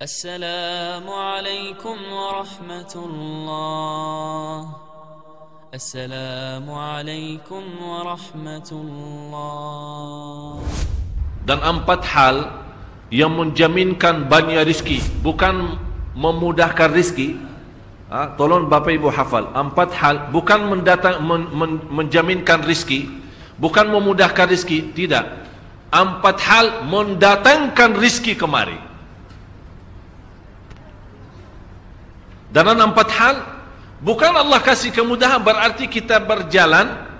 السلام عليكم ورحمة الله السلام عليكم ورحمة الله dan empat hal yang menjaminkan banyak rizki bukan memudahkan rizki ha, tolong bapa ibu hafal empat hal bukan mendatang men, men, menjaminkan rizki bukan memudahkan rizki tidak empat hal mendatangkan rizki kemari Dan empat hal bukan Allah kasih kemudahan berarti kita berjalan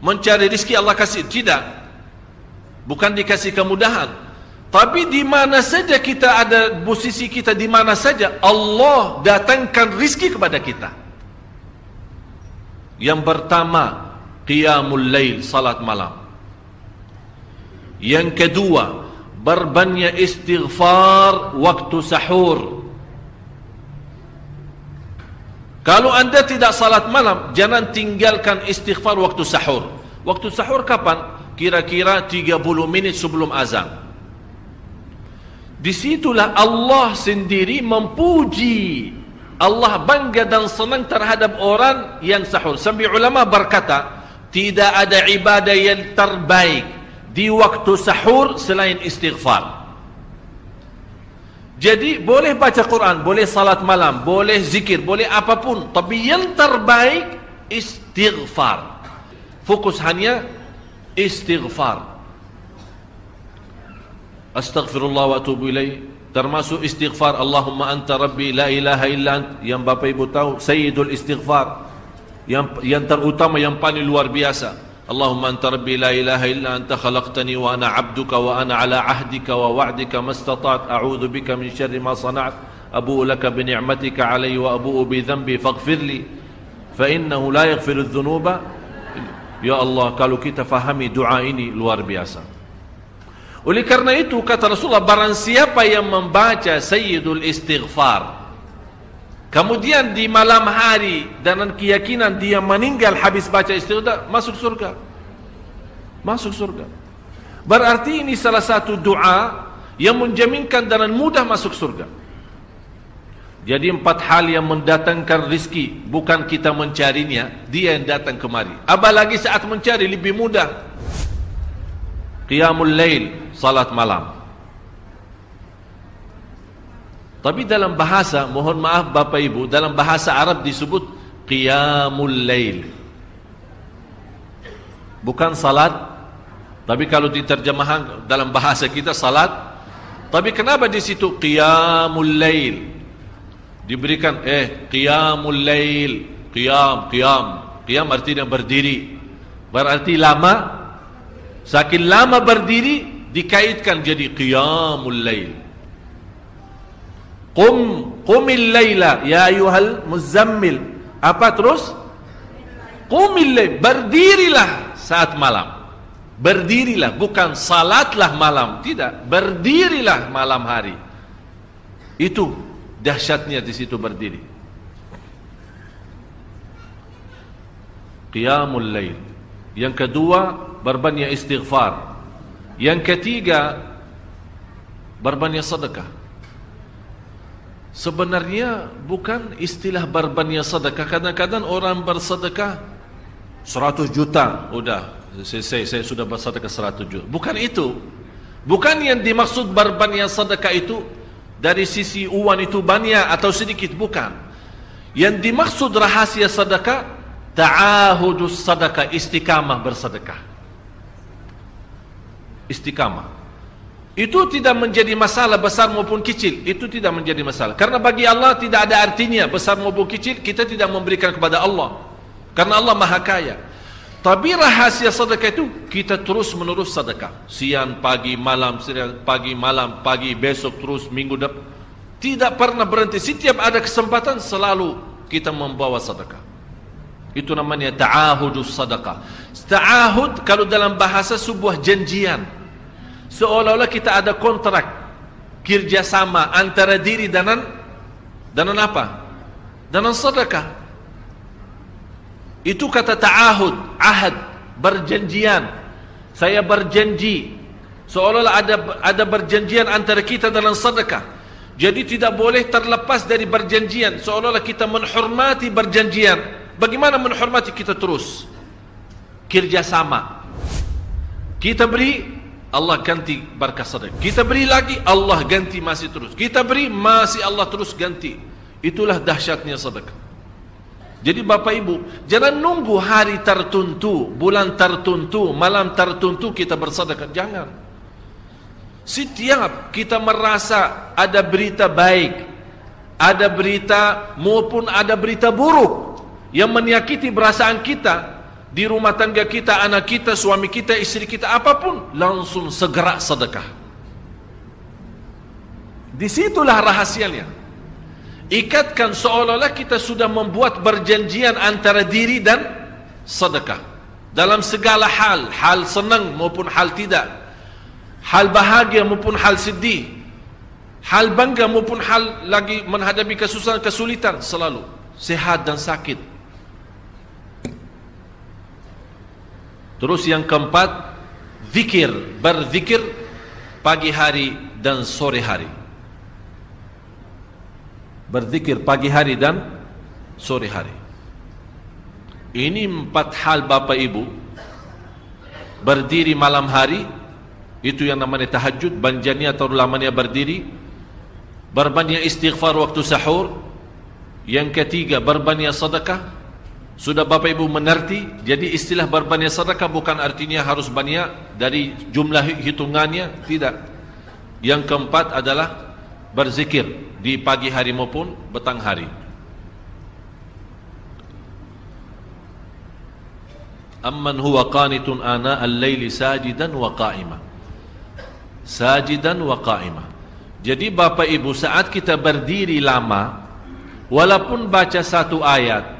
mencari rizki Allah kasih tidak. Bukan dikasih kemudahan. Tapi di mana saja kita ada posisi kita di mana saja Allah datangkan rizki kepada kita. Yang pertama qiyamul lail salat malam. Yang kedua berbanyak istighfar waktu sahur kalau anda tidak salat malam jangan tinggalkan istighfar waktu sahur waktu sahur kapan kira-kira 30 minit sebelum azan. Disitulah Allah sendiri memuji Allah bangga dan senang terhadap orang yang sahur. Sampai ulama berkata, tidak ada ibadah yang terbaik di waktu sahur selain istighfar. Jadi boleh baca Quran, boleh salat malam, boleh zikir, boleh apapun. Tapi yang terbaik istighfar. Fokus hanya istighfar. Astaghfirullah wa atubu ilaih. Termasuk istighfar Allahumma anta rabbi la ilaha illa ant. Yang bapa ibu tahu sayyidul istighfar. Yang yang terutama yang paling luar biasa Allahumma anta rabbi la ilaha illa anta khalaqtani wa ana 'abduka wa ana 'ala 'ahdika wa wa'dika mastata'tu a'udzu bika min syarri ma sana'tu abu'u laka bi ni'matika 'alayya wa abu'u bi dhanbi faghfir li fa innahu la yaghfiru adh-dhunuba Ya Allah, kalau kita fahami doa ini luar biasa. Oleh karena itu, kata Rasulullah, barang siapa yang membaca Sayyidul Istighfar, kemudian di malam hari, dengan keyakinan dia meninggal habis baca istighfar, masuk surga. Masuk surga. Berarti ini salah satu doa yang menjaminkan dengan mudah masuk surga. Jadi empat hal yang mendatangkan rizki Bukan kita mencarinya Dia yang datang kemari Apalagi saat mencari lebih mudah Qiyamul Lail Salat malam Tapi dalam bahasa Mohon maaf Bapak Ibu Dalam bahasa Arab disebut Qiyamul Lail. Bukan salat Tapi kalau diterjemahkan Dalam bahasa kita salat. Tapi kenapa di situ Qiyamul Lail? Diberikan eh qiyamul lail qiyam qiyam. Qiyam artinya berdiri. Berarti lama saking lama berdiri dikaitkan jadi qiyamul lail qum qumil laila ya ayuhal muzammil apa terus qumil lail berdirilah saat malam berdirilah bukan salatlah malam tidak berdirilah malam hari itu dahsyatnya di situ berdiri. Qiyamul lail. Yang kedua, berbanyak istighfar. Yang ketiga, berbanyak sedekah. Sebenarnya bukan istilah berbanyak sedekah. Kadang-kadang orang bersedekah 100 juta. Sudah, saya, saya, saya sudah bersedekah 100 juta. Bukan itu. Bukan yang dimaksud berbanyak sedekah itu dari sisi uang itu banyak atau sedikit bukan yang dimaksud rahasia sedekah ta'ahudus sedekah istiqamah bersedekah istiqamah itu tidak menjadi masalah besar maupun kecil itu tidak menjadi masalah karena bagi Allah tidak ada artinya besar maupun kecil kita tidak memberikan kepada Allah karena Allah maha kaya tapi rahasia sedekah itu kita terus menerus sedekah. Siang, pagi, malam, siang, pagi, malam, pagi, besok terus minggu depan. Tidak pernah berhenti. Setiap ada kesempatan selalu kita membawa sedekah. Itu namanya ta'ahudus sedekah. Ta'ahud kalau dalam bahasa sebuah janjian. Seolah-olah kita ada kontrak kerjasama antara diri dan dan apa? Dan sedekah. Itu kata ta'ahud, ahad, berjanjian. Saya berjanji. Seolah-olah ada ada berjanjian antara kita dalam sedekah. Jadi tidak boleh terlepas dari berjanjian seolah-olah kita menghormati berjanjian. Bagaimana menghormati kita terus? Kerjasama. Kita beri Allah ganti berkah sedekah. Kita beri lagi Allah ganti masih terus. Kita beri masih Allah terus ganti. Itulah dahsyatnya sedekah. Jadi Bapak Ibu, jangan nunggu hari tertentu, bulan tertentu, malam tertentu kita bersedekah. Jangan. Setiap kita merasa ada berita baik, ada berita maupun ada berita buruk yang menyakiti perasaan kita di rumah tangga kita, anak kita, suami kita, istri kita, apapun, langsung segera sedekah. Disitulah rahasianya. Ikatkan seolah-olah kita sudah membuat berjanjian antara diri dan sedekah. Dalam segala hal, hal senang maupun hal tidak hal bahagia maupun hal sedih hal bangga maupun hal lagi menghadapi kesusahan kesulitan selalu sehat dan sakit terus yang keempat zikir berzikir pagi hari dan sore hari. Berzikir pagi hari dan sore hari. Ini empat hal Bapak Ibu. Berdiri malam hari itu yang namanya tahajud banjanya atau lamanya berdiri. Berbanyak istighfar waktu sahur. Yang ketiga berbanyak sedekah sudah Bapak Ibu mengerti jadi istilah berbanyak sedekah bukan artinya harus banyak dari jumlah hitungannya tidak. Yang keempat adalah berzikir di pagi hari maupun petang hari. Amman huwa qanitun ana al-laili sajidan wa qa'ima. Sajidan wa qa'imah. Jadi Bapak Ibu saat kita berdiri lama walaupun baca satu ayat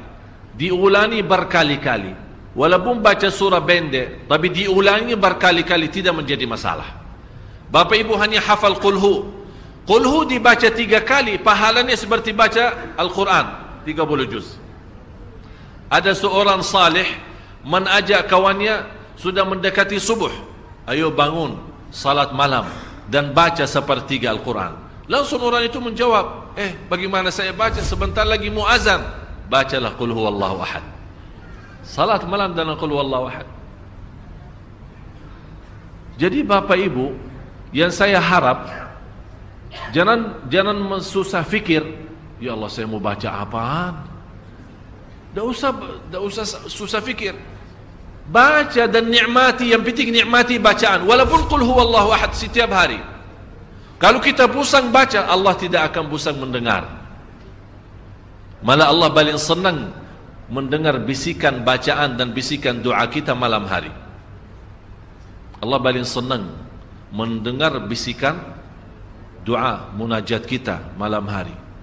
diulangi berkali-kali walaupun baca surah pendek tapi diulangi berkali-kali tidak menjadi masalah. Bapak Ibu hanya hafal qulhu. Qulhu dibaca tiga kali pahalanya seperti baca Al-Quran 30 juz. Ada seorang salih menajak kawannya sudah mendekati subuh. Ayo bangun, salat malam dan baca sepertiga Al-Quran. Langsung orang itu menjawab, eh bagaimana saya baca sebentar lagi muazan? Bacalah Qul huwallahu ahad. Salat malam dan Qul huwallahu ahad. Jadi Bapak Ibu, yang saya harap jangan jangan susah fikir, ya Allah saya mau baca apaan? Tak usah tak usah susah fikir baca dan nikmati yang penting nikmati bacaan walaupun qul huwallahu ahad setiap hari kalau kita pusang baca Allah tidak akan pusang mendengar malah Allah paling senang mendengar bisikan bacaan dan bisikan doa kita malam hari. Allah paling senang mendengar bisikan doa munajat kita malam hari